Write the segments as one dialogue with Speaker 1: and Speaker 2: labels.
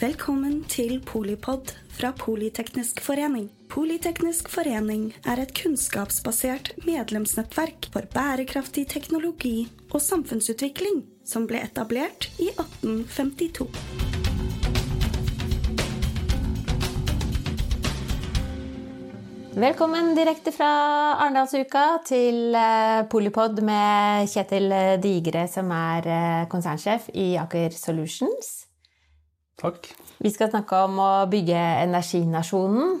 Speaker 1: Velkommen til Polipod fra Politeknisk forening. Politeknisk forening er et kunnskapsbasert medlemsnettverk for bærekraftig teknologi og samfunnsutvikling som ble etablert i 1852.
Speaker 2: Velkommen direkte fra Arendalsuka til eh, Polipod med Kjetil Digre, som er eh, konsernsjef i Aker Solutions.
Speaker 3: Takk.
Speaker 2: Vi skal snakke om å bygge energinasjonen.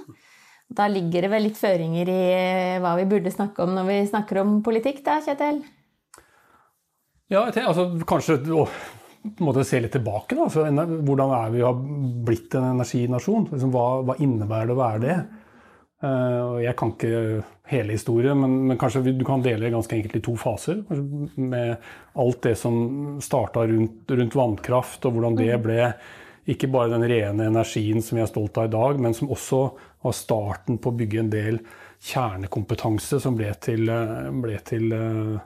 Speaker 2: Da ligger det vel litt føringer i eh, hva vi burde snakke om når vi snakker om politikk, da, Kjetil?
Speaker 3: Ja, altså, kanskje å måte se litt tilbake. Da. Så, hvordan er vi har blitt en energinasjon? Liksom, hva, hva innebærer det å være det? Uh, jeg kan ikke hele historien, men, men, kanskje du kan dele det ganske enkelt i to faser. Med alt det som starta rundt, rundt, vannkraft, og hvordan det mm. ble ikke bare den rene energien som vi er stolt av i dag, men som også var starten på å bygge en del kjernekompetanse som ble til, eh, ble til uh,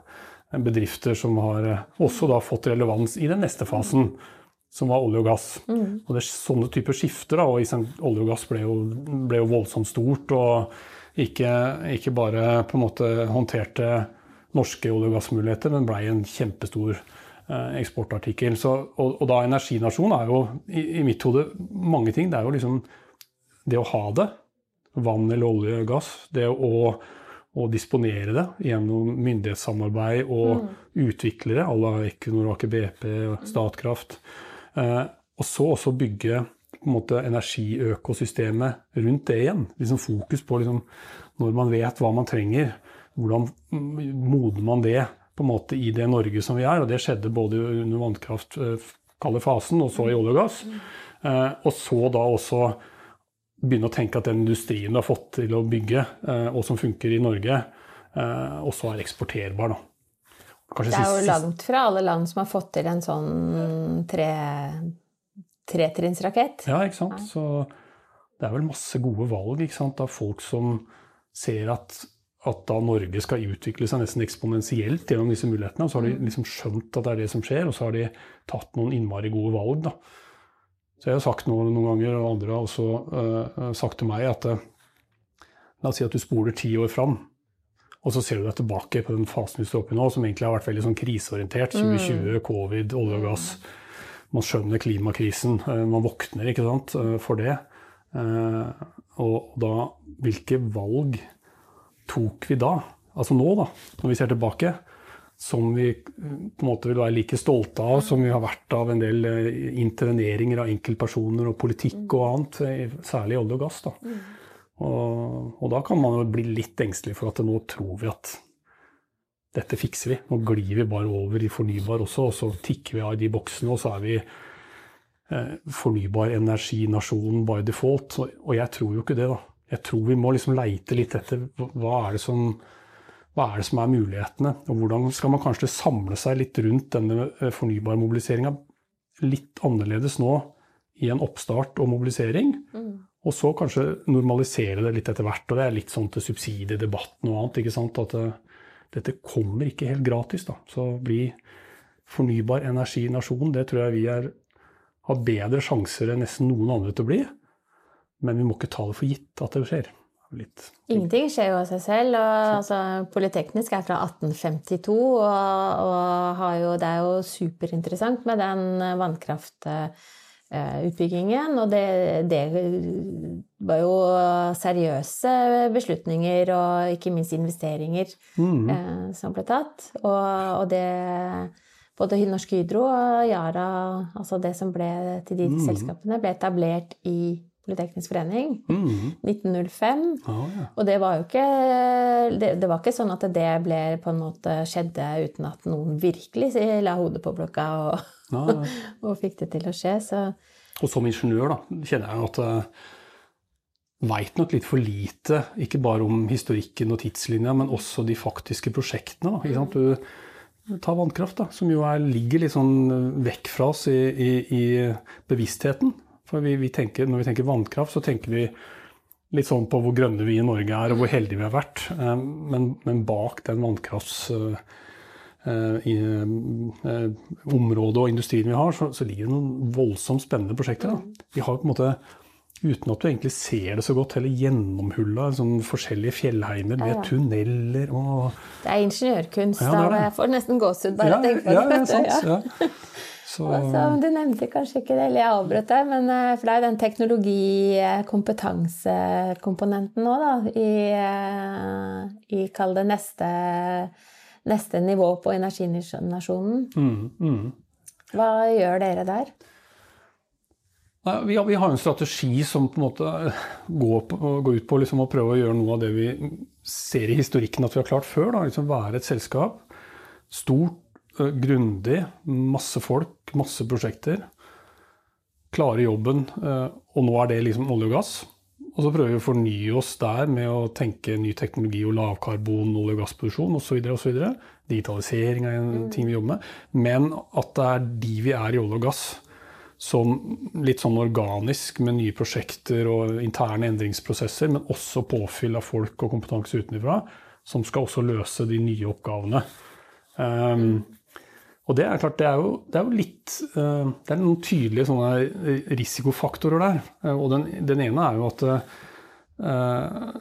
Speaker 3: bedrifter som har også da fått relevans i den neste fasen som var olje og gass. Mm. Og det er sånne typer skifter. Da, og Olje og gass ble jo, ble jo voldsomt stort. Og ikke, ikke, bare på en måte håndterte norske olje- og gassmuligheter, men ble en kjempestor eh, eksportartikkel. Så, og, og, da energinasjon er jo i, i, mitt hode mange ting. Det er jo liksom det å ha det. Vann eller olje og gass. Det å, å disponere det gjennom myndighetssamarbeid og mm. utviklere à la Equinor, Aker BP, Statkraft. Eh, og så også bygge på en måte, energiøkosystemet rundt det igjen. Liksom fokus på liksom, når man vet hva man trenger, hvordan modner man det på en måte i det Norge som vi er. Og det skjedde både under vannkraft, eh, fasen, og så i olje og gass. Eh, og så da også begynne å tenke at den industrien du har fått til å bygge, og som funker i Norge, også er eksporterbar.
Speaker 2: det er jo langt fra alle land som har fått til en sånn tre, tretrinnsrakett.
Speaker 3: Ja, ikke sant. Så det er vel masse gode valg av folk som ser at, at da Norge skal utvikle seg nesten eksponentielt gjennom disse mulighetene. Og så har de mm. liksom skjønt at det er det som skjer, og så har de tatt noen innmari gode valg. da. Så jeg har sagt noe, noen ganger, og andre har også uh, sagt til meg, at uh, La oss si at du spoler ti år fram. Og så ser du deg tilbake på den fasen vi står oppe i nå, som egentlig har vært veldig sånn kriseorientert. 2020, mm. covid, olje og gass. Man skjønner klimakrisen. Uh, man våkner ikke sant, for det. Og da Hvilke valg tok vi da? Altså nå, da, når vi ser tilbake. Som vi på en måte vil være like stolte av som vi har vært av en del interveneringer av enkeltpersoner og politikk og annet, særlig olje og gass. da. Mm. Og, og, da kan man jo bli litt engstelig for at nå tror vi at dette fikser vi. Nå glir vi bare over i fornybar også, og så tikker vi av i de boksene, og så er vi eh, fornybar energinasjonen by default. Og jeg tror jo ikke det, da. Jeg tror vi må liksom leite litt etter hva er det som hva er det som er mulighetene, og hvordan skal man kanskje samle seg litt rundt denne eh, fornybarmobiliseringa litt annerledes nå i en oppstart og mobilisering, mm. Og så kanskje normalisere det litt etter hvert. Og det er litt sånn til subsidiedebatten og annet. ikke sant, At det, dette kommer ikke helt gratis. da. Så bli fornybar energinasjon, det tror jeg vi er, har bedre sjanser enn nesten noen andre til å bli. Men vi må ikke ta det for gitt at det skjer.
Speaker 2: Litt. Ingenting skjer jo av seg selv. og altså, Politeknisk er fra 1852, og, og jo, det er jo superinteressant med den vannkraftutbyggingen. Eh. Og det, det, var jo seriøse beslutninger og ikke minst investeringer mm. eh, som ble tatt. Og, og, det Både Norsk Hydro og Yara, altså det som ble til de mm. selskapene, ble etablert i Polyteknisk forening mm. 1905. Oh, ja. Og det var jo ikke det, det, var ikke sånn at det ble på en måte skjedde uten at noen virkelig la hodet på blokka og ah, ja. og fikk det til å skje. Så.
Speaker 3: Og som ingeniør da, kjenner jeg at jeg uh, veit nok litt for lite, ikke bare om historikken og tidslinja, men også de faktiske prosjektene. Da, du, ta vannkraft, da, som jo er, ligger litt sånn uh, vekk fra oss i, i, i bevisstheten. For vi, vi tenker, når vi tenker vannkraft, så tenker vi litt sånn på hvor grønne vi i Norge er, og hvor heldige vi har vært. Uh, men, men bak den vannkraftsområdet og industrien vi har, så, så ligger det noen voldsomt spennende prosjekter. Da. Vi har på en måte uten at du egentlig ser det så godt, heller gjennomhulla sånn forskjellige fjellheimer med ja, ja. tunneler og
Speaker 2: Det er ingeniørkunst. Ja, det er det. Jeg får nesten gåsehud bare av å tenke på
Speaker 3: det. Ja, sant, ja.
Speaker 2: Så... Altså, du nevnte kanskje ikke det, eller jeg avbrøt deg, men eh, for det er jo den teknologi-kompetansekomponenten nå, da, i, eh, i kall det neste, neste nivå på energinasjonen. Mm, mm. Hva gjør dere der?
Speaker 3: Vi, har, vi, har, en strategi som på en måte går, på, går ut på liksom å prøve å gjøre noe av det vi ser i historikken at vi har klart før. Da, liksom være et selskap. Stort, grundig, masse folk, masse prosjekter. Klare jobben. Og nå er det liksom olje og gass. Og så prøver vi å fornye oss der med å tenke ny teknologi og lavkarbon olje- og gassproduksjon osv. osv. Digitalisering er en mm. ting vi jobber med. Men at det er de vi er i olje og gass som litt sånn organisk med nye prosjekter og interne endringsprosesser, men også påfyll av folk og kompetanse utenfra, som skal også løse de nye oppgavene. Um, og det er klart, det er jo, det er jo litt uh, Det er noen tydelige sånne risikofaktorer der. Uh, og den, den, ene er jo at uh,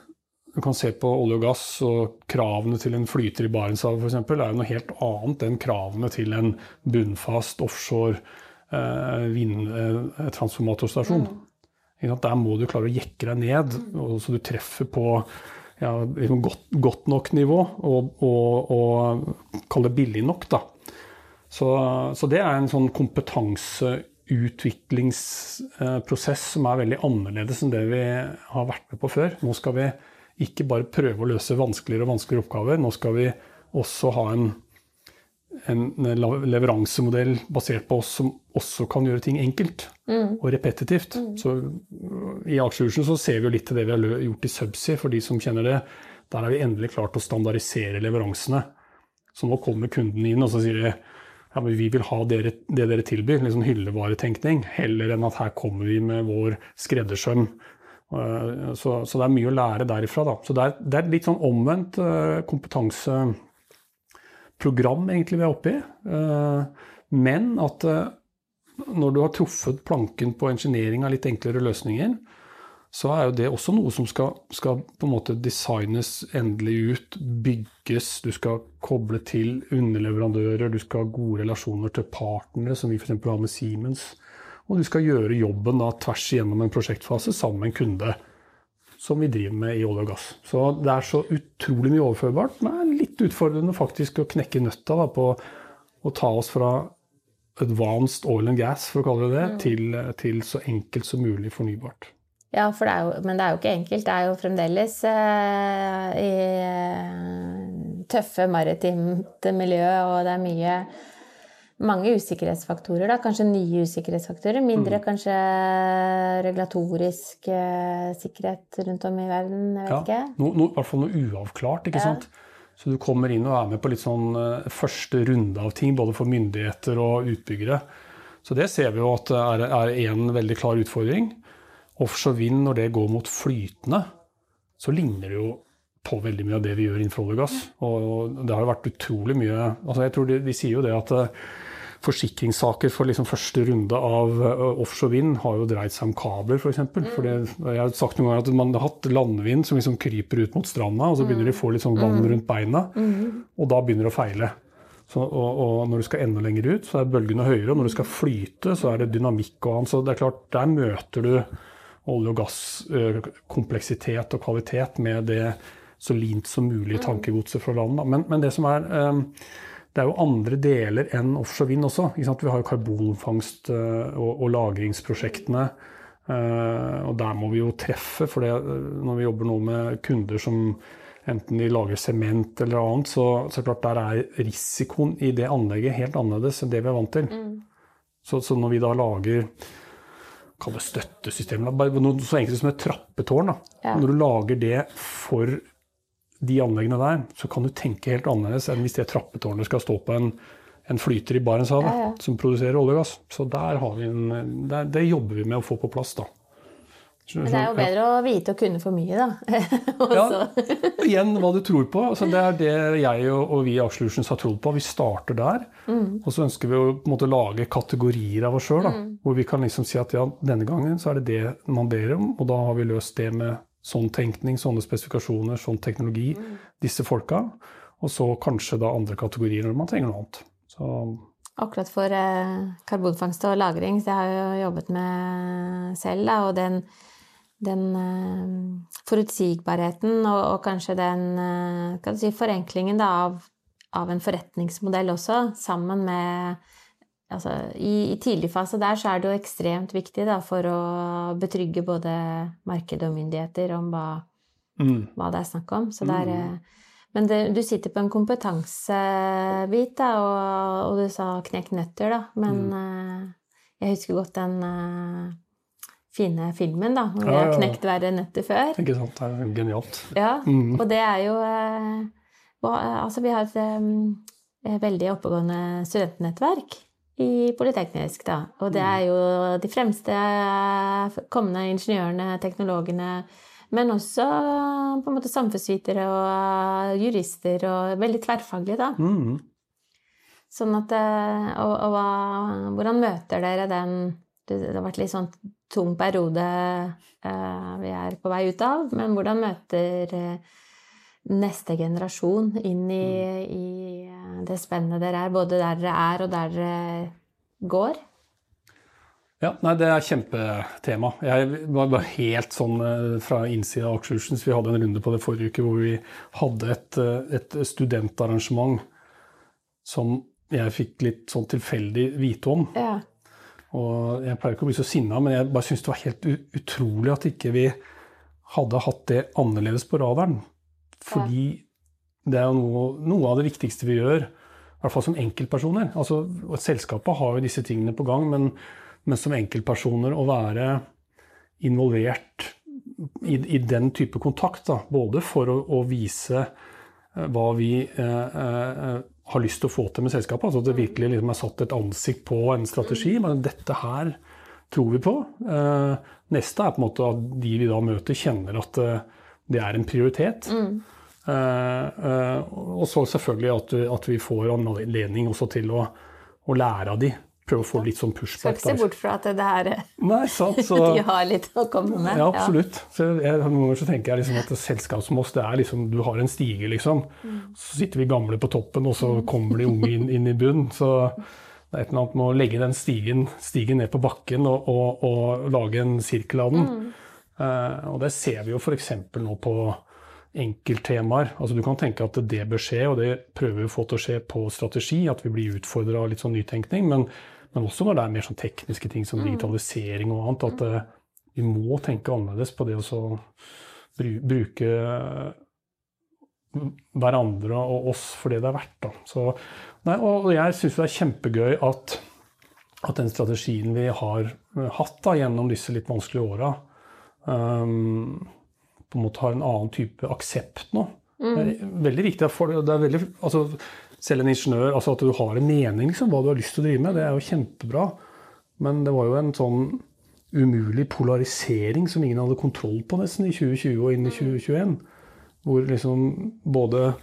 Speaker 3: du kan se på olje og gass, og kravene til en flyter i Barentshavet f.eks. er jo noe helt annet enn kravene til en bunnfast offshore vindtransformatorstasjon. Mm. Der må du klare å jekke deg ned, så du treffer på ja, godt, godt, nok nivå, og, og, og kall det billig nok. Da. Så, så det er en sånn kompetanseutviklingsprosess som er veldig annerledes enn det vi har vært med på før. Nå skal vi ikke bare prøve å løse vanskeligere og vanskeligere oppgaver, nå skal vi også ha en en leveransemodell basert på oss som også kan gjøre ting enkelt mm. og repetitivt. Mm. Så I Aksjekursen så ser vi jo litt til det vi har gjort i Subsea, for de som kjenner det. Der har vi endelig klart å standardisere leveransene. Så nå kommer kunden inn og så sier de, ja, men vi vil ha dere, det dere tilbyr, litt sånn hyllevaretenkning, heller enn at her kommer vi med vår skreddersøm. Eh, så, så, det er mye å lære derifra. Da. Så det er, det er litt sånn omvendt eh, kompetanse program egentlig vi er oppe i. Eh, men at eh, når du har truffet planken på engineering av litt enklere løsninger, så er jo det også noe som skal, skal, på en måte designes endelig ut, bygges. Du skal koble til underleverandører, du skal ha gode relasjoner til partnere, som vi f.eks. har med Siemens. Og du skal gjøre jobben da tvers igjennom en prosjektfase sammen med en kunde som vi driver med i olje og gass. Så det er så utrolig mye overførbart, men det er litt utfordrende faktisk å knekke nøtta da, på å ta oss fra advanced oil and gas, for å kalle det det, mm. til, til, så enkelt som mulig fornybart.
Speaker 2: Ja, det jo, men det er jo ikke enkelt. Det er jo fremdeles eh, i eh, tøffe maritimt miljø, og det er mye mange usikkerhetsfaktorer. Da. Kanskje nye usikkerhetsfaktorer. Mindre mm. kanskje regulatorisk eh, sikkerhet rundt om i verden. Jeg vet ja, ikke.
Speaker 3: No, no, I hvert fall noe uavklart. ikke ja. sant? Så du kommer inn og er med på litt sånn uh, første runde av ting, både for myndigheter og utbyggere. Så det ser vi jo at er, er en veldig klar utfordring. Offshore vind, når det går mot flytende, så ligner det jo på veldig mye av det vi gjør innenfor olje og gass. Og det har jo vært utrolig mye altså jeg tror de, de sier jo det at uh, forsikringssaker for liksom første runde av uh, offshore vind har jo dreid seg om kabler, f.eks. For, for det, jeg har sagt noen ganger at man har hatt landvind som liksom kryper ut mot stranda, og så begynner de å få litt sånn vann mm. rundt beina, mm. og da begynner det å feile. Så, og, og, når du skal enda lenger ut, så er bølgene høyere. Og når du skal flyte, så er det dynamikk og annet. Så det er klart, der møter du olje- og gasskompleksitet uh, og kvalitet med det så lint som mulig mm. tankegodset fra landet. Men, men, det som er um, det er jo andre deler enn offshore vind også. Vi har jo karbonfangst uh, og, og, lagringsprosjektene. Uh, og der må vi jo treffe, for det, når vi jobber nå med kunder som enten de lager sement eller annet, så, så klart der er risikoen i det anlegget helt annerledes enn det vi er vant til. Mm. Så, så, når vi da lager Kall det støttesystemer, så enkelt som et trappetårn. Ja. Når du lager det for de anleggene der, så kan du tenke helt annerledes enn hvis det trappetårnet skal stå på en, en flyter i Barentshavet ja, ja. som produserer olje og gass. Så der har vi en, der, det jobber vi med å få på plass, da.
Speaker 2: Men det er jo bedre å vite og kunne for mye, da.
Speaker 3: ja, igjen hva du tror på. Altså, det er det jeg og, og vi i Aksjelutions har trodd på. Vi starter der. Mm. Og så ønsker vi å måte, lage kategorier av oss sjøl. Mm. Hvor vi kan liksom si at ja, denne gangen så er det det man ber om, og da har vi løst det med sånn tenkning, sånne spesifikasjoner, sånn teknologi. Mm. Disse folka. Og så kanskje da andre kategorier når man trenger noe annet. Så
Speaker 2: Akkurat for eh, karbonfangst og -lagring, så jeg har jo jobbet med selv, da, og den den uh, forutsigbarheten og, og, kanskje den uh, si, forenklingen da, av, av, en forretningsmodell også, sammen med Altså, i, i, tidlig fase der så er det jo ekstremt viktig da, for å betrygge både marked og myndigheter om hva, mm. hva det er snakk om. Så det er, mm. Men det, du sitter på en kompetansebit, da, og, og, du sa knekt nøtter, da. Men mm. uh, jeg husker godt den fine filmen, da. Hvor vi har knekt verre nøtter før.
Speaker 3: Ikke sant. Det er genialt.
Speaker 2: Ja, mm. og det er jo eh, Altså, vi har et eh, veldig oppegående studentnettverk i Politeknisk, da. Og det er jo de fremste eh, kommende ingeniørene, teknologene, men også på en måte samfunnsvitere og jurister, og veldig tverrfaglige, da. Mm. Sånn at Og, og hva, hvordan møter dere den det, har vært litt sånn tung periode eh, vi er på vei ut av. Men hvordan møter eh, neste generasjon inn i, i eh, det spennet dere er, både der dere er, og der dere går?
Speaker 3: Ja, nei, Det er kjempetema. Jeg var bare helt sånn fra innsida av Aksjelutions. Vi hadde en runde på det forrige uke hvor vi hadde et, et studentarrangement som jeg fikk litt sånn tilfeldig vite om. Ja. Og jeg pleier ikke å bli så sinna, men jeg bare syns det var helt utrolig at ikke vi hadde hatt det annerledes på radaren. Fordi det er jo noe, noe, av det viktigste vi gjør, i hvert fall som enkeltpersoner. Altså, selskapet har jo disse tingene på gang, men, men som enkeltpersoner å være involvert i, i den type kontakt, da, både for å, å vise eh, hva vi eh, eh, har lyst til å få til med selskapet. Altså at det virkelig liksom er satt et ansikt på en strategi. Men dette her tror vi på. Eh, neste er på en måte at de vi da møter, kjenner at eh, det er en prioritet. Mm. Eh, og så selvfølgelig at, at, vi får anledning også til å, å lære av de prøve å få litt sånn pushback.
Speaker 2: Skal ikke se bort fra at det her
Speaker 3: Nei, sant, så,
Speaker 2: de har litt å komme med.
Speaker 3: Ja, absolutt. Så jeg, noen ganger så tenker jeg liksom at et selskap som oss, det er liksom Du har en stige, liksom. Mm. Så sitter vi gamle på toppen, og så mm. kommer de unge inn, inn i bunnen. Så det er et eller annet med å legge den stigen, stigen ned på bakken og, og, og, lage en sirkel av den. Mm. Uh, og det ser vi jo f.eks. nå på enkelttemaer. Altså, du kan tenke at det bør skje, og det prøver vi å få til å skje på strategi. At vi blir utfordra av litt sånn nytenkning. Men men også når det er mer sånn tekniske ting som mm. digitalisering og annet. At uh, vi må tenke annerledes på det å bruke hverandre og oss for det det er verdt. Da. Så, nei, og jeg syns det er kjempegøy at, at, den strategien vi har eh, hatt da, gjennom disse litt vanskelige åra, um, på en måte har en annen type aksept nå. Mm. Det er veldig viktig For, det er veldig, altså, selv en ingeniør, altså at du har en mening, liksom, hva du har lyst til å drive med, det er jo kjempebra. Men det var jo en sånn umulig polarisering som ingen hadde kontroll på nesten i 2020 og inn i 2021. Hvor liksom både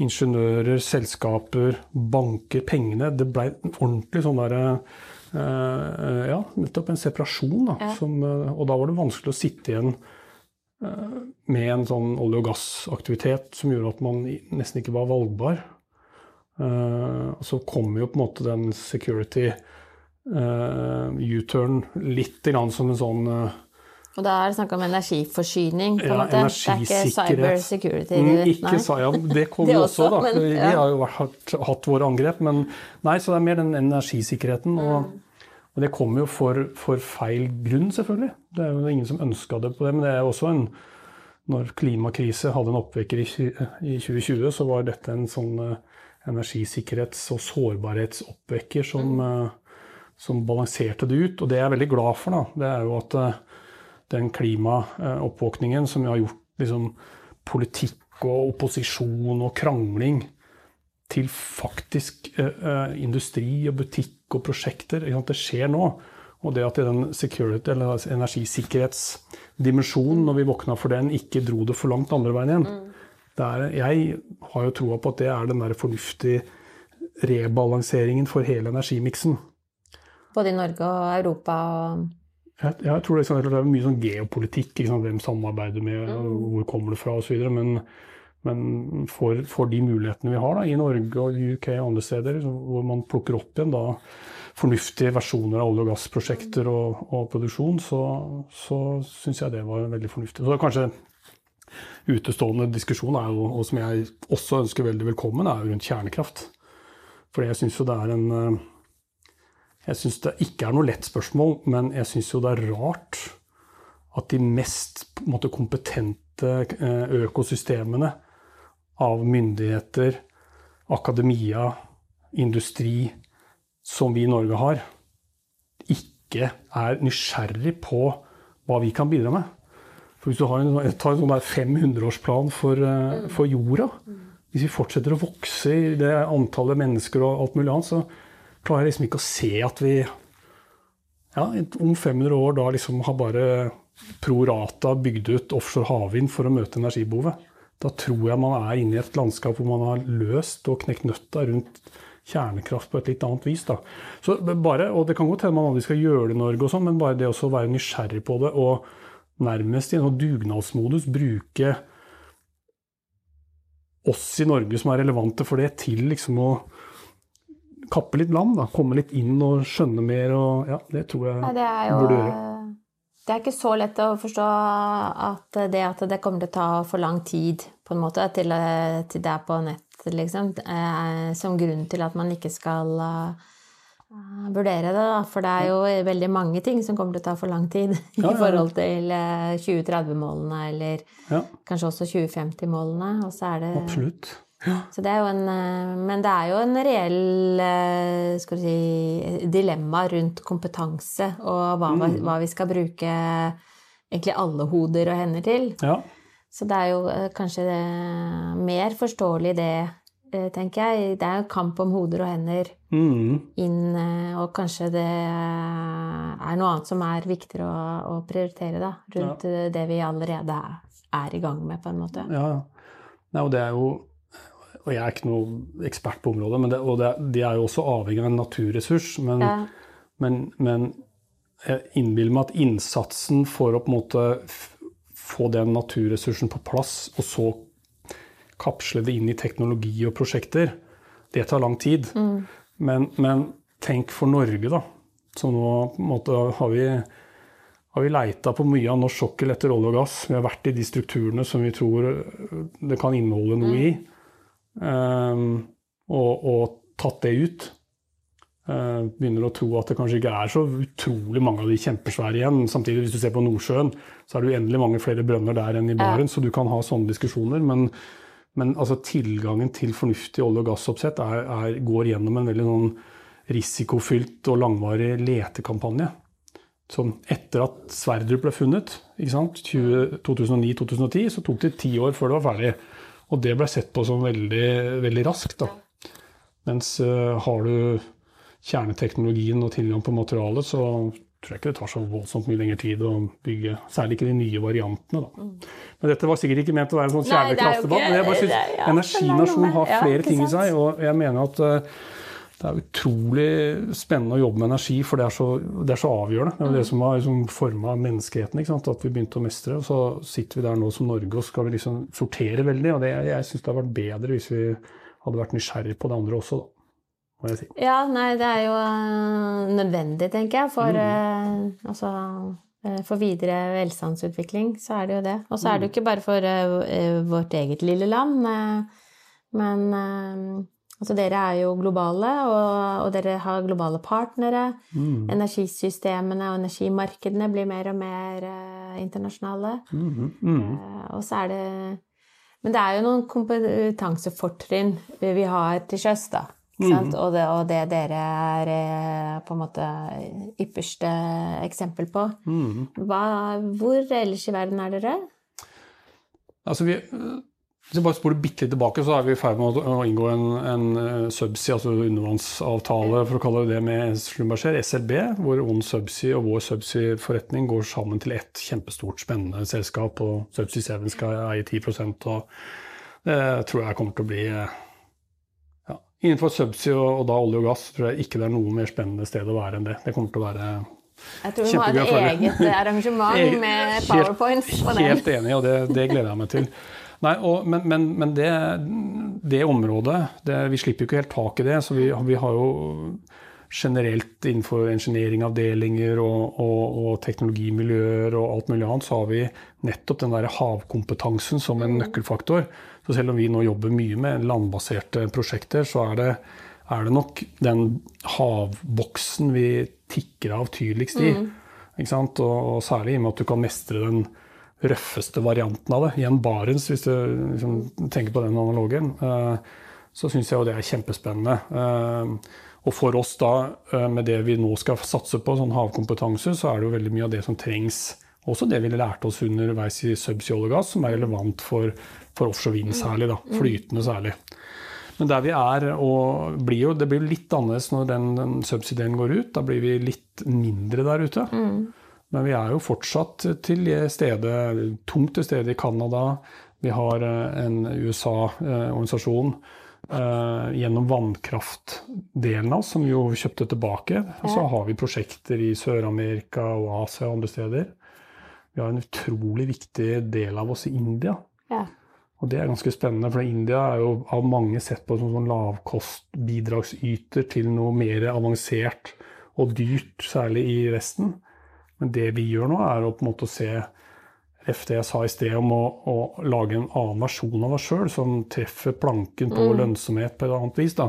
Speaker 3: ingeniører, selskaper, banker, pengene Det blei ordentlig sånn derre uh, Ja, nettopp en separasjon. Da, ja. som, uh, og da var det vanskelig å sitte igjen med en sånn olje- og gassaktivitet som gjorde at man nesten ikke var valgbar. Uh, og så kommer jo på en måte den security uh, U-turn litt grann som en sånn
Speaker 2: og da er det snakk om energiforsyning? på
Speaker 3: en ja,
Speaker 2: måte.
Speaker 3: Det er ikke
Speaker 2: cybersecurity?
Speaker 3: Mm, ikke, ja, det kommer jo også, da. Men, ja. Vi har jo hatt, hatt, våre angrep. Men nei, så det er mer den energisikkerheten. Og, mm. Og det kommer jo for, for, feil grunn, selvfølgelig. Det er jo ingen som ønska det på det. Men det er jo også en Når klimakrise hadde en oppvekker i, i 2020, så var dette en sånn energisikkerhets- og sårbarhetsoppvekker som, mm. Eh, som, balanserte det ut. Og det jeg er veldig glad for, da, det er jo at eh, den klimaoppvåkningen som har gjort liksom, politikk og opposisjon og krangling til faktisk uh, industri og butikk og prosjekter, det skjer nå. Og det at den security, eller energisikkerhetsdimensjonen, når vi våkna for den, ikke dro det for langt andre veien igjen. Mm. Er, jeg har jo troa på at det er den der fornuftige rebalanseringen for hele energimiksen.
Speaker 2: Både i Norge og Europa og
Speaker 3: jeg, jeg tror det, sånn, er mye sånn geopolitikk. Hvem samarbeider med, mm. hvor kommer det fra osv. Men, men for, for, de mulighetene vi har da, i Norge og UK og andre steder, hvor man plukker opp igjen da, fornuftige versjoner av olje- og gassprosjekter og, og produksjon, så, så syns jeg det var veldig fornuftig. Så kanskje utestående diskusjon, er jo, og som jeg også ønsker veldig velkommen, er jo rundt kjernekraft. For jeg syns jo det er en jeg syns det ikke er noe lett spørsmål, men jeg syns jo det er rart at de mest måte, kompetente eh, økosystemene av myndigheter, akademia, industri som vi i Norge har, ikke er nysgjerrig på hva vi kan bidra med. For Hvis du har en, tar en sånn 500-årsplan for, eh, for jorda Hvis vi fortsetter å vokse i det antallet mennesker og alt mulig annet, så klarer jeg liksom ikke å se at vi ja, om 500 år da liksom har bare pro rata bygd ut offshore havvind for å møte energibehovet. Da tror jeg man er inne i et landskap hvor man har løst og knekt nøtta rundt kjernekraft på et litt annet vis. Da. Så bare, og Det kan godt hende man aldri skal gjøre det i Norge, og sånn, men bare det å være nysgjerrig på det og nærmest i en sånn dugnadsmodus bruke oss i Norge som er relevante for det, til liksom å kappe litt land. da, Komme litt inn og skjønne mer. og ja, Det tror jeg Nei, jo, burde gjøre.
Speaker 2: Det er ikke så lett å forstå at det at det kommer til å ta for lang tid på en måte, til, til det er på nett, liksom, som grunn til at man ikke skal uh, vurdere det. Da. For det er jo veldig mange ting som kommer til å ta for lang tid ja, ja, ja. i forhold til 2030-målene eller kanskje også 2050-målene. Og så er det
Speaker 3: Absolutt.
Speaker 2: Så det en, eh, men det er jo en reell skal du si, dilemma rundt kompetanse og hva, mm. hva, vi skal bruke egentlig alle hoder og hender til.
Speaker 3: Ja.
Speaker 2: Så det er jo eh, kanskje det, mer forståelig det, tenker jeg. Det er jo kamp om hoder og hender mm. inn, og kanskje det er noe annet som er viktigere å, å prioritere, da, rundt ja. det vi allerede er, er, i gang med, på en måte.
Speaker 3: Ja, Nei, og det er jo og jeg er ikke noe ekspert på området, men det, og det, de er jo også avhengig av en naturressurs. Men, ja. men, men jeg innbiller meg at innsatsen for å på en måte få den naturressursen på plass, og så kapsle det inn i teknologi og prosjekter, det tar lang tid. Mm. Men, men, tenk for Norge, da. Så nå på en måte har vi har vi leita på mye av norsk sokkel etter olje og gass. Vi har vært i de strukturene som vi tror det kan inneholde noe mm. i. Ehm, og, og, tatt det ut. Uh, begynner å tro at det kanskje ikke er så utrolig mange av de kjempesvære igjen. Samtidig, hvis du ser på Nordsjøen, så er det uendelig mange flere brønner der enn i Barents, så du kan ha sånne diskusjoner. Men, men altså, tilgangen til fornuftig olje- og gassoppsett er, er, går gjennom en veldig sånn risikofylt og langvarig letekampanje. Som etter at Sverdrup ble funnet, 2009-2010, så tok det ti år før det var ferdig. Og det ble sett på som veldig, veldig raskt. Da. Mens uh, har du kjerneteknologien og tilgang på materialet, så tror jeg ikke det tar så voldsomt mye lengre tid å bygge. Særlig ikke de nye variantene. Da. Mm. Men dette var sikkert ikke ment å være en sånn kjernekraftdebatt. Men jeg bare syns ja, energinasjon har flere ting i seg, og jeg mener at uh, det er utrolig spennende å jobbe med energi, for det er så, det er så avgjørende. Det er det mm. som har liksom forma menneskeheten. At vi begynte å mestre. Og så sitter vi der nå som Norge og skal liksom sortere veldig. Og det, jeg syns det hadde vært bedre hvis vi hadde vært nysgjerrig på det andre også, da. Må jeg si.
Speaker 2: Ja, nei, det er jo uh, nødvendig, tenker jeg, for mm. uh, altså uh, for videre velstandsutvikling, så er det jo det. Og så er det jo mm. ikke bare for vårt eget lille land, men Altså dere er jo globale, og, og dere har globale partnere. Mm. Energisystemene og energimarkedene blir mer og mer uh, internasjonale. Mm. Mm. Uh, og så er det Men det er jo noen kompetansefortrinn vi har til sjøs, da. Mm. Og, det, og, det, dere er uh, på en måte ypperste eksempel på. Hva, hvor ellers i verden er dere?
Speaker 3: Altså vi Hvis vi bare spoler bitte litt tilbake, så er vi i ferd med å inngå en, en eh, subsea, altså undervannsavtale, for å kalle det det, med Schlumberger, SLB, hvor ond Subsea og vår subsea-forretning går sammen til ett kjempestort, spennende selskap. og Subsea 7 skal eie 10% og det tror jeg kommer til å bli eh, ja, Innenfor subsea og, og da olje og gass tror jeg ikke det er noe mer spennende sted å være enn det. Det kommer til å være
Speaker 2: jeg tror vi må ha et eget arrangement med powerpoints
Speaker 3: på den. Helt enig, og det, det gleder jeg meg til. Nei, og, men, men, men det, det, området det, Vi slipper jo ikke helt tak i det. Så vi, vi har jo generelt innenfor engineeringavdelinger og, og, og, teknologimiljøer og alt mulig annet, så har vi nettopp den der havkompetansen som en nøkkelfaktor. Så selv om vi nå jobber mye med landbaserte prosjekter, så er det, er det nok den havboksen vi tikker av tydeligst i. Mm. Og, og, særlig i og med at du kan mestre den røffeste varianten av det. Igjen Barents, hvis du liksom, tenker på den analogen. Uh, så syns jeg jo det er kjempespennende. Uh, og for oss da, uh, med det vi nå skal satse på, sånn havkompetanse, så er det jo veldig mye av det som trengs. Også det vi lærte oss underveis i subsea olje og gass, som er relevant for, for offshore vind særlig. da, mm. Flytende særlig. Men der vi er, og blir jo, det blir litt annerledes når den, den subsea-delen går ut. Da blir vi litt mindre der ute. Mm. Men vi er jo fortsatt til stede, tungt til stede i Canada. Vi har eh, en USA-organisasjon eh, gjennom vannkraftdelen av oss, som vi jo kjøpte tilbake. Og så har vi prosjekter i Sør-Amerika og Asia og andre steder. Vi har en utrolig viktig del av oss i India. Ja. Og det er ganske spennende, for India er jo av mange sett på som sånn lavkostbidragsyter til noe mer avansert og dyrt, særlig i Vesten. Men det vi gjør nå, er å på en måte se ref det jeg sa i sted om å, å lage en annen versjon av oss sjøl, som treffer planken på mm. lønnsomhet på et annet vis. da.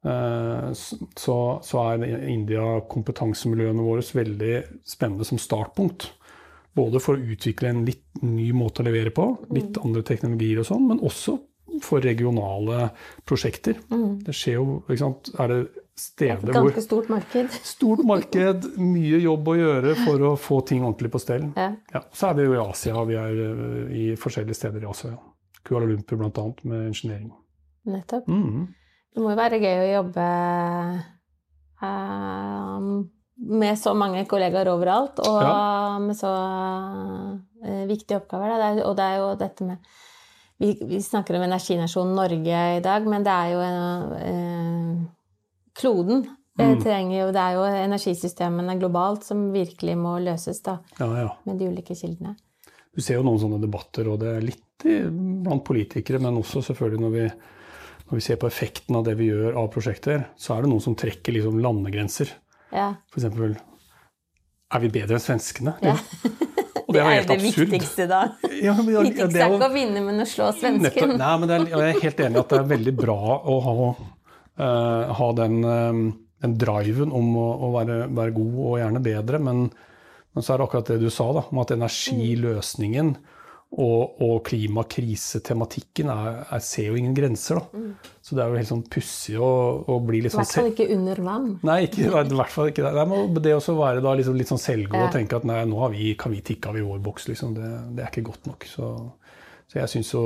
Speaker 3: Eh, så, så, er India kompetansemiljøene våre veldig spennende som startpunkt. Både for å utvikle en litt ny måte å levere på, litt mm. andre teknologier og sånn, men også for regionale prosjekter. Mm. Det skjer jo, ikke sant, Er det steder hvor
Speaker 2: Ganske stort marked.
Speaker 3: Stort marked, mye jobb å gjøre for å få ting ordentlig på stell. Ja. Ja, så er vi jo i Asia, vi er eh, i forskjellige steder i Asia. Kuala Lumpur bl.a. med ingeniering.
Speaker 2: Nettopp. Mm. Det må jo være gøy å jobbe um, med så mange kollegaer overalt, og ja. med så uh, viktige oppgaver. Det er, og det er jo dette med vi, vi, snakker om energinasjonen Norge i dag, men det er jo en uh, kloden mm. trenger jo Det er jo energisystemene globalt som virkelig må løses, da. Ja, ja. Med de ulike kildene.
Speaker 3: Du ser jo noen sånne debatter, og det er litt blant politikere, men også selvfølgelig når vi, når vi ser på effekten av det vi gjør av prosjekter, så er det noen som trekker liksom landegrenser. Ja. For eksempel Er vi bedre enn svenskene? Ja.
Speaker 2: Og det, det er jo det absurd. viktigste, da. Ja, men, ja, viktigste er ikke å vinne, men å slå svensken.
Speaker 3: Nei, men er, jeg er helt enig i at det er veldig bra å ha ha den, uh, den, driven om å, å være, være, god og gjerne bedre. Men, men, så er det akkurat det du sa, da, om at energiløsningen og, og klimakrisetematikken er, er, ser jo ingen grenser. da. Mm. Så det er jo helt sånn pussig å, å, bli litt sånn I
Speaker 2: hvert fall ikke under vann.
Speaker 3: Nei, ikke, i hvert fall ikke det. Det, må, det å være da liksom litt sånn selvgod ja. og tenke at nei, nå vi, kan vi tikke av i vår boks, liksom. Det, det er ikke godt nok. Så, så jeg syns jo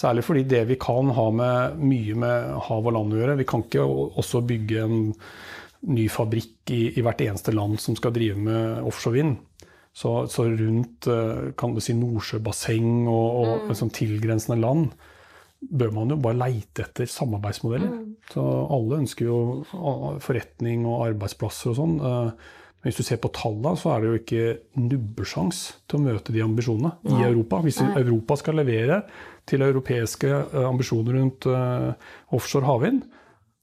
Speaker 3: Særlig fordi det vi kan ha med mye med hav og land å gjøre. Vi kan ikke også bygge en ny fabrikk i, i hvert eneste land som skal drive med offshore vind. Så, så, rundt eh, kan du si Nordsjøbasseng og, og mm. liksom tilgrensende land bør man jo bare leite etter samarbeidsmodeller. Mm. Så alle ønsker jo forretning og arbeidsplasser og sånn. Men hvis du ser på tallene, så er det jo ikke nubbesjans til å møte de ambisjonene ja. i Europa. Hvis Nei. Europa skal levere til europeiske eh, ambisjoner rundt uh, offshore havvind,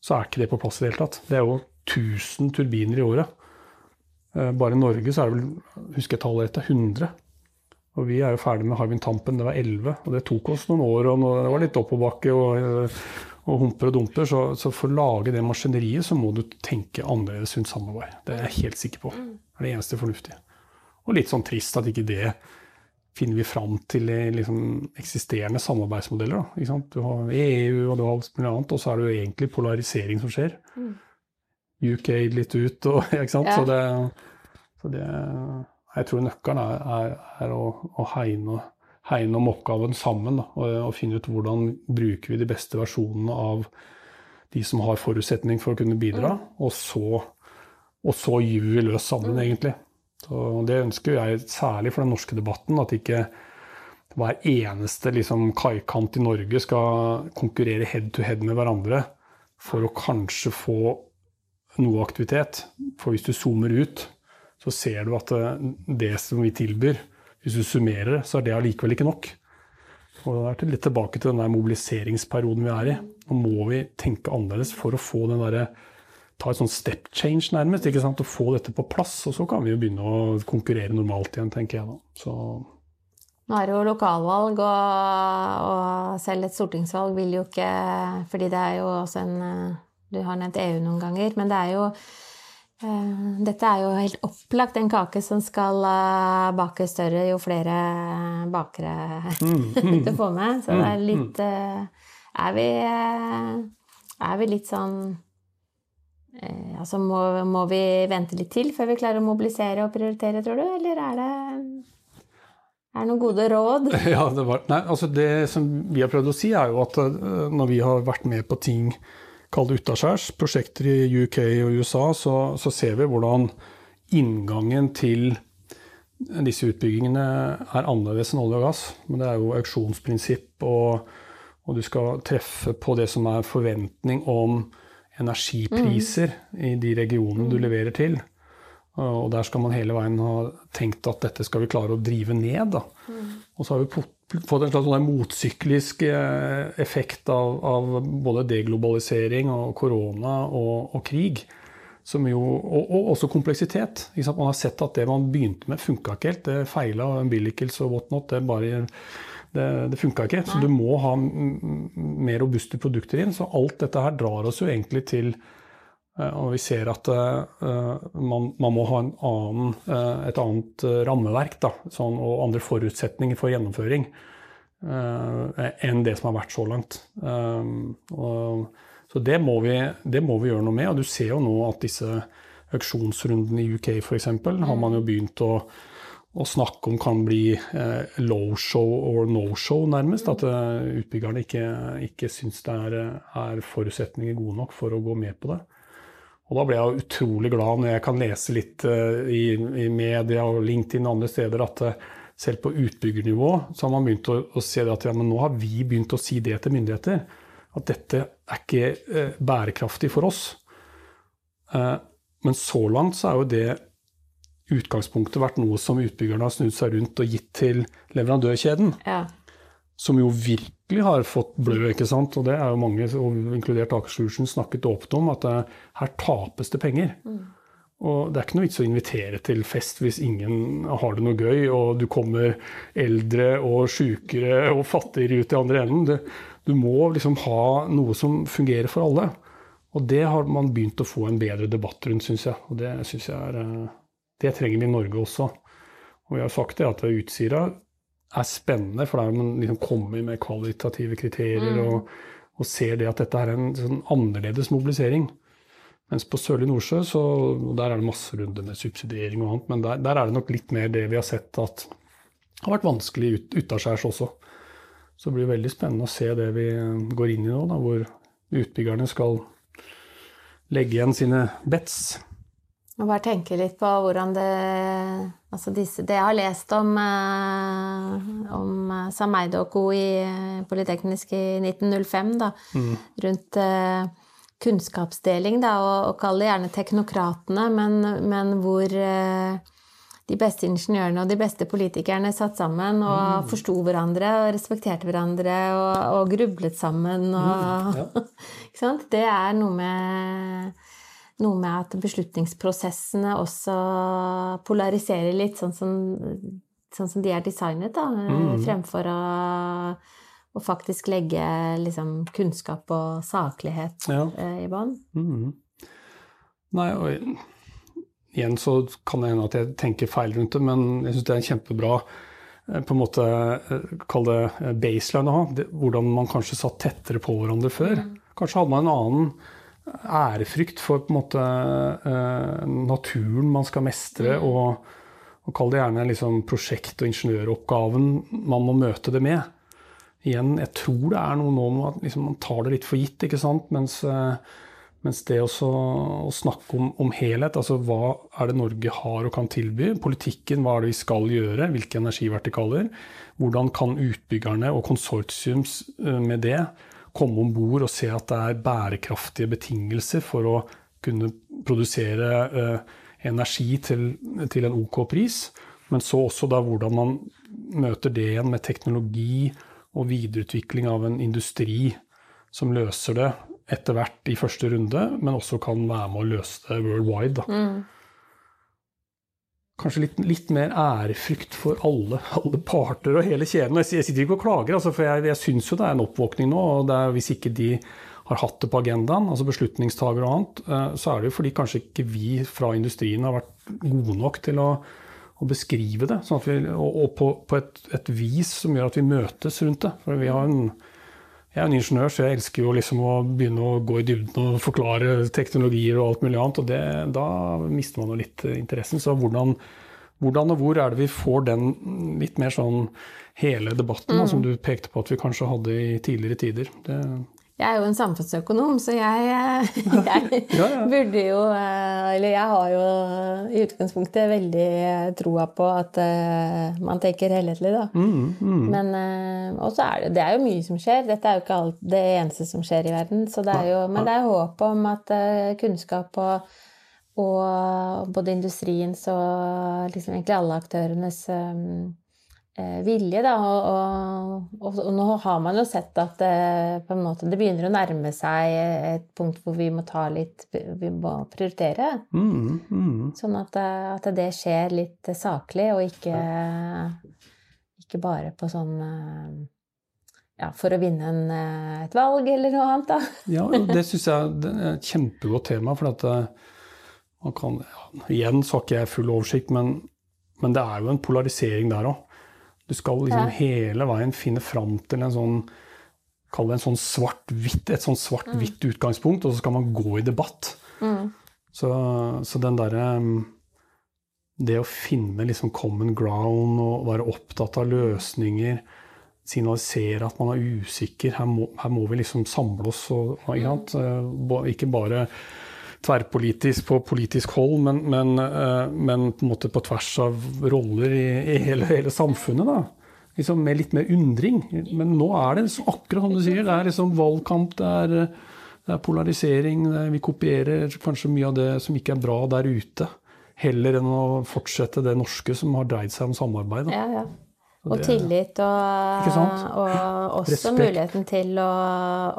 Speaker 3: så er ikke det på plass i det hele tatt. Det er jo 1000 turbiner i året. Uh, bare i Norge så er det vel, husker jeg tallet etter, 100. Og vi er jo ferdig med Hywind Tampen, det var 11. Og det tok oss noen år, og det var litt oppoverbakke og, og humper og dumper. Så, så, for å lage det maskineriet, så må du tenke annerledes rundt samarbeid. Det er jeg helt sikker på. Mm. Det er det eneste fornuftige. Og litt sånn trist at ikke det finner vi fram til liksom, eksisterende samarbeidsmodeller. Da, du har EU og du har alt mulig annet, og så er det jo egentlig polarisering som skjer. Mm. UK litt ut og ikke sant. Ja. Så, det, så det, Jeg tror nøkkelen er, er, er å, å, hegne, hegne om oppgaven sammen da, og, og, finne ut hvordan bruker vi de beste versjonene av de som har forutsetning for å kunne bidra, mm. og, så, og så gyver vi løs sammen, mm. egentlig. Så Det ønsker jeg særlig for den norske debatten, at ikke hver eneste liksom, kaikant i Norge skal konkurrere head to head med hverandre for å kanskje få noe aktivitet. For hvis du zoomer ut, så ser du at eh, det som vi tilbyr, hvis du summerer det, så er det allikevel ikke nok. Og det er litt tilbake til den der mobiliseringsperioden vi er i. Nå må vi tenke annerledes for å få den derre ta et sånn step change, nærmest. ikke sant, Og få dette på plass. Og så kan vi jo begynne å konkurrere normalt igjen, tenker jeg da. Så
Speaker 2: nå er det jo lokalvalg, og, og, selv et stortingsvalg vil jo ikke Fordi det er jo også en Du har nevnt EU noen ganger, men det er jo Dette er jo helt opplagt en kake som skal bake større jo flere bakere mm. du får med. Så det er mm. litt uh, er, vi, er vi litt sånn Altså må, må vi vente litt til før vi klarer å mobilisere og prioritere, tror du, eller er det er det noen gode råd?
Speaker 3: Ja, det, var, nei, altså det som vi har prøvd å si, er jo at når vi har vært med på ting kall det utaskjærs, prosjekter i UK og USA, så, så, ser vi hvordan inngangen til disse utbyggingene er annerledes enn olje og gass. Men det er jo auksjonsprinsipp, og, og, du skal treffe på det som er forventning om energipriser mm. i de regionene du leverer til. Og der skal man hele veien ha tenkt at dette skal vi klare å drive ned. Mm. Og så har vi fått en slags sånn motsyklisk eh, effekt av, av, både deglobalisering og korona og, og krig. Jo, og, og, også kompleksitet. Man har sett at det man begynte med, funka ikke helt. Det feila, umbilicals og whatnot. Det, bare, det, det funka ikke. Så du må ha mer robuste produkter inn. Så alt dette her drar oss jo egentlig til og vi ser at uh, man, man, må ha annen, uh, et annet rammeverk da, sånn, og andre forutsetninger for gjennomføring enn det som har vært så langt. Og, så det må, vi, det må, vi, gjøre noe med. Og du ser jo nå at disse auksjonsrundene i UK f.eks. Mm. har man jo begynt å, å snakke om kan bli low show or no show, nærmest. At utbyggerne ikke, ikke syns det er, er forutsetninger gode nok for å gå med på det. Og da ble jeg utrolig glad når jeg kan lese litt uh, i, i, media og LinkedIn og andre steder at uh, selv på utbyggernivå så har man begynt å, å se at ja, nå har vi begynt å si det til myndigheter. At dette er ikke uh, bærekraftig for oss. men så langt så er jo det utgangspunktet vært noe som utbyggerne har snudd seg rundt og gitt til leverandørkjeden. Ja som jo virkelig har fått blø, ikke sant. Og det er jo mange, inkludert Akershusjen, snakket åpent om at uh, her tapes det penger. Mm. Og det er ikke noe vits å invitere til fest hvis ingen har det noe gøy, og du kommer eldre og sjukere og fattigere ut i andre enden. Du, du må liksom ha noe som fungerer for alle. Og det har man begynt å få en bedre debatt rundt, syns jeg. Og det synes jeg er eh, Det trenger vi i Norge også. Og vi har sagt det at Utsira er spennende, for der man liksom kommer med kvalitative kriterier mm. og, og, ser det at dette er en sånn annerledes mobilisering. Mens på Sørlige Nordsjø så, der er det masse runder med subsidiering og annet, men der, der, er det nok litt mer det vi har sett at har vært vanskelig ut, utaskjærs også. Så det blir veldig spennende å se det vi går inn i nå, da, hvor utbyggerne skal legge igjen sine bets.
Speaker 2: Og bare tenke litt på hvordan det Altså disse Det jeg har lest om, eh, om eh, co. i eh, Politeknisk i 1905, da, mm. rundt kunnskapsdeling, da, og, og kall det gjerne teknokratene, men, men hvor de beste ingeniørene og de beste politikerne satt sammen og mm. forsto hverandre og respekterte hverandre og, og grublet sammen og mm, ja. Ikke sant? Det er noe med noe med at beslutningsprosessene også polariserer litt, sånn som, sånn som de er designet, da, mm. fremfor å, å, faktisk legge liksom, kunnskap og saklighet ja. eh, i bånn. Mm.
Speaker 3: Nei, og igjen så kan det hende at jeg tenker feil rundt det, men jeg syns det er en kjempebra eh, på en måte, eh, Kall det eh, baseline å ha. Hvordan man kanskje satt tettere på hverandre før. Mm. Kanskje hadde man en annen ærefrykt for på en måte uh, naturen man skal mestre, mm. og, og kall det gjerne liksom prosjekt- og ingeniøroppgaven man må møte det med. Igjen, jeg tror det er noe nå med at liksom, man tar det litt for gitt, ikke sant. Mens, eh, mens det også, å snakke om, om, helhet, altså hva er det Norge har og kan tilby? Politikken, hva er det vi skal gjøre? Hvilke energivertikaler? Hvordan kan utbyggerne og konsortiums eh, med det komme om bord og se at det er bærekraftige betingelser for å kunne produsere eh, energi til, til, en OK pris? Men så også da hvordan man møter det igjen med teknologi og videreutvikling av en industri som løser det etter hvert i første runde, men også kan være med å løse det worldwide. Mm. Kanskje litt, litt, mer ærefrykt for alle, alle, parter og hele kjeden. Jeg sitter ikke og klager, altså, for jeg, jeg syns jo det er en oppvåkning nå. og er, Hvis ikke de har hatt det på agendaen, altså beslutningstagere og annet, eh, så er det jo fordi kanskje ikke vi fra industrien har vært gode nok til å å beskrive det. Sånn vi, og, og på, på et, et, vis som gjør at vi møtes rundt det. For vi har en, jeg er en ingeniør, så jeg elsker jo liksom å begynne å gå i dybden og forklare teknologier og alt mulig annet. Og det, da mister man jo litt interessen. Så hvordan, hvordan, og hvor er det vi får den litt mer sånn hele debatten, mm. da, som du pekte på at vi kanskje hadde i tidligere tider? Det,
Speaker 2: jeg er jo en samfunnsøkonom, så jeg, jeg ja, ja. burde jo eh, Eller jeg har jo i utgangspunktet veldig troa på at man tenker helhetlig, da. Mm, mm. Men Og er det, det er jo mye som skjer. Dette er jo ikke alt, det eneste som skjer i verden. Det jo, men det er håp om at kunnskap og, og både industriens og liksom egentlig alle aktørenes Eh, vilje, da. Og, og, og, nå har man jo sett at det, på en måte, det begynner å nærme seg et punkt hvor vi må ta litt Vi må prioritere. Mm, mm. Sånn at, at, det skjer litt saklig, og ikke, ikke bare på sånn ja, for å vinne en, et valg eller noe annet, da.
Speaker 3: ja, det syns jeg er et kjempegodt tema. For at eh, man kan ja, Igjen så har ikke jeg full oversikt, men, men det er jo en polarisering der òg. Du skal liksom hele veien finne fram til en sånn Kall det en sånn svart-hvitt, et sånn svart-hvitt mm. utgangspunkt, og så skal man gå i debatt. Mm. Så, så, den derre Det å finne liksom common ground og være opptatt av løsninger, signalisere at man er usikker, her må, her må vi liksom samle oss og, ikke, mm. ikke bare tverrpolitisk på politisk hold, men, men, eh, men, på en måte på tvers av roller i, i hele, hele, samfunnet. da. Liksom med litt mer undring. Men nå er det akkurat som du sier, det er liksom valgkamp, det er, det er polarisering. Det er, vi kopierer kanskje mye av det som ikke er bra der ute. Heller enn å fortsette det norske som har dreid seg om samarbeid.
Speaker 2: Da. Ja, ja. Og tillit, og, og også Respekt. muligheten til å,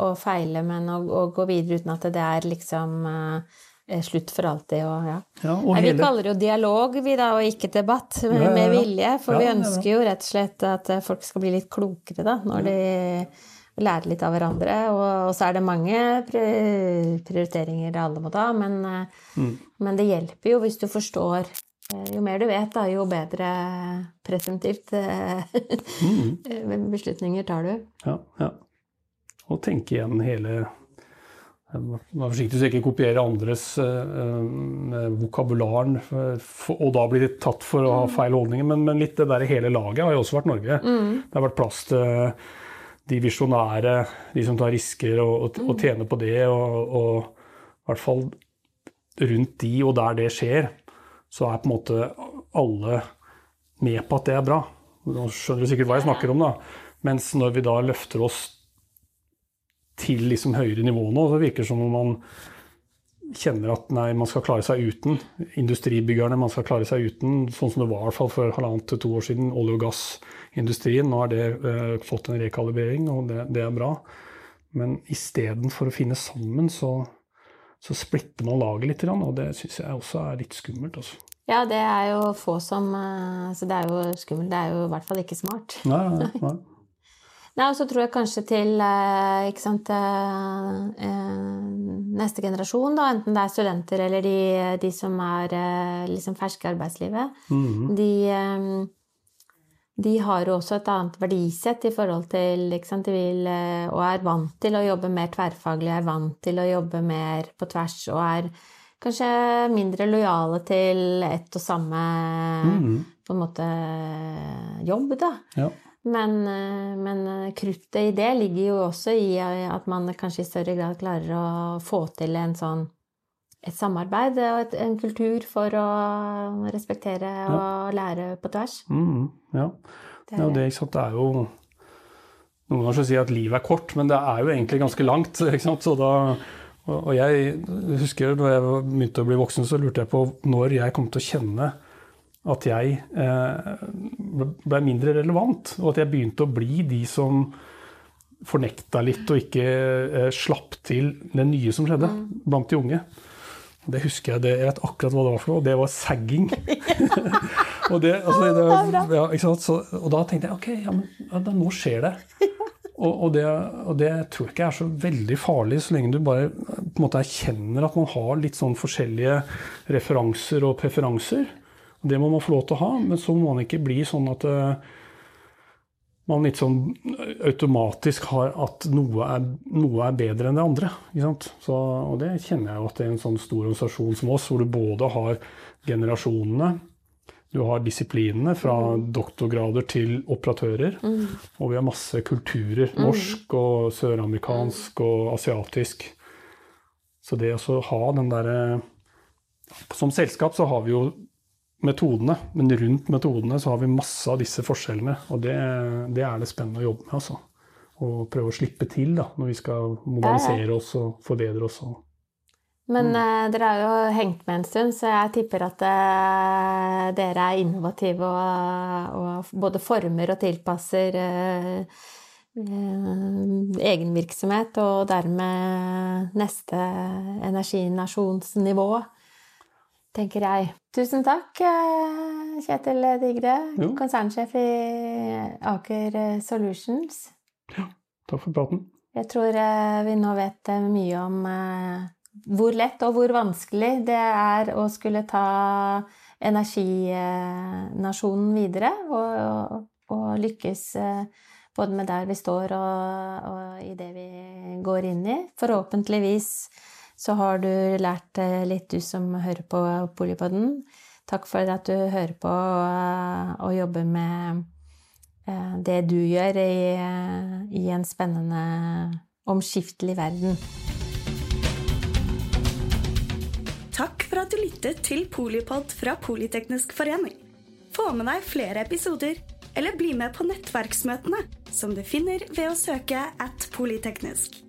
Speaker 2: å feile, men å, å, gå videre uten at det er liksom uh, slutt for alltid. Og, ja. Ja, Nei, vi kaller det jo dialog, vi da, og ikke debatt, med, ja, med vilje. For vi ønsker jo rett og slett at folk skal bli litt klokere, da, når de lærer litt av hverandre. Og, så er det mange prioriteringer alle må ta, men, mm. men det hjelper jo hvis du forstår Eh, jo mer du vet, da, jo bedre presentivt mm. beslutninger tar du.
Speaker 3: Ja, ja. Og tenke igjen hele Vær forsiktig så ikke kopiere andres uh, vokabularen, og da blir det tatt for å ha mm. feil holdninger. Men, men litt det der hele laget har jo også vært Norge. Mm. Det har vært plass til de visjonære, de som tar risker og, og, og tjener på det. Og, og, i hvert fall rundt de og der det skjer, så er på en måte alle med på at det er bra. Nå skjønner du sikkert hva jeg snakker om, da. Mens når vi da løfter oss til liksom høyere nivå nå, så virker det som om man kjenner at nei, man skal klare seg uten. Industribyggerne, man skal klare seg uten. Sånn som det var i hvert fall for halvannet til to år siden. Olje- og gassindustrien. Nå har det eh, fått en rekalibrering, og det, det er bra. Men istedenfor å finne sammen, så så splitter man laget litt, og det syns jeg også er litt skummelt. Altså.
Speaker 2: Ja, det er jo få som eh, Så det er jo skummelt. Det er jo i hvert fall ikke smart.
Speaker 3: Nei, nei, nei.
Speaker 2: Nei, og så tror jeg kanskje til eh, ikke sant, eh, neste generasjon, da, enten det er studenter eller de, de som er liksom ferske i arbeidslivet. Mm -hmm. De de har jo også et annet verdisett i forhold til de vil, Og er vant til å jobbe mer tverrfaglig, er vant til å jobbe mer på tvers og er kanskje mindre lojale til ett og samme
Speaker 3: Mm.
Speaker 2: på en måte jobb, da.
Speaker 3: Ja.
Speaker 2: Men, eh, men kruttet i det ligger jo også i at man kanskje i større grad klarer å få til en sånn et samarbeid og et, en kultur for å respektere og lære på tvers.
Speaker 3: Mm, ja.
Speaker 2: Det
Speaker 3: ja, det, det er jo Noen ganger sier at livet er kort, men det er jo egentlig ganske langt. Da, og jeg husker da jeg begynte å bli voksen, så lurte jeg på når jeg kom til å kjenne at jeg eh, ble mindre relevant, og at jeg begynte å bli de som fornekta litt og ikke eh, slapp til det nye som skjedde blant de unge. Det husker jeg, det, jeg vet akkurat hva det var for noe, det var sagging. og, det, altså, det, ja? Så, og da tenkte jeg ok, ja, men, ja, da, nå skjer det. Og, og, det. og det tror jeg ikke er så veldig farlig, så lenge du bare på en måte erkjenner at man har litt sånn forskjellige referanser og preferanser. Det må man få lov til å ha, men så må man ikke bli sånn at eh, man litt sånn automatisk har at noe er, noe er bedre enn det andre. Ikke sant? Så, og det kjenner jeg jo at det er en sånn stor organisasjon som oss, hvor du både har generasjonene, du har disiplinene fra doktorgrader til operatører, og vi har masse kulturer. Norsk og søramerikansk og asiatisk. Så det å ha den derre Som selskap så har vi jo metodene, men rundt metodene så har vi masse av disse forskjellene. Og det, det er det spennende å jobbe med, altså. Og prøve å slippe til da, når vi skal modernisere oss og forbedre oss. Og
Speaker 2: Men eh, dere har jo hengt med en stund, så jeg tipper at eh, dere er innovative og, og både former og tilpasser eh, eh, egen virksomhet, og dermed neste energinasjonsnivå, tenker jeg. Tusen takk, eh, Kjetil Digre,
Speaker 3: Jo.
Speaker 2: konsernsjef i Aker Solutions.
Speaker 3: Ja, takk for praten.
Speaker 2: Jeg tror eh, vi nå vet eh, mye om eh, hvor lett og hvor vanskelig det er å skulle ta energinasjonen videre og, og, og lykkes eh, både med der vi står og, og i det vi går inn i. Forhåpentligvis så har du lært eh, litt, du som hører på Polipodden. Takk for at du hører på og, og jobber med eh, det du gjør i, i en spennende, omskiftelig verden.
Speaker 1: Takk for at du lyttet til Polipod fra Politeknisk forening. Få med deg flere episoder, eller bli med på nettverksmøtene, som du finner ved å søke at polyteknisk,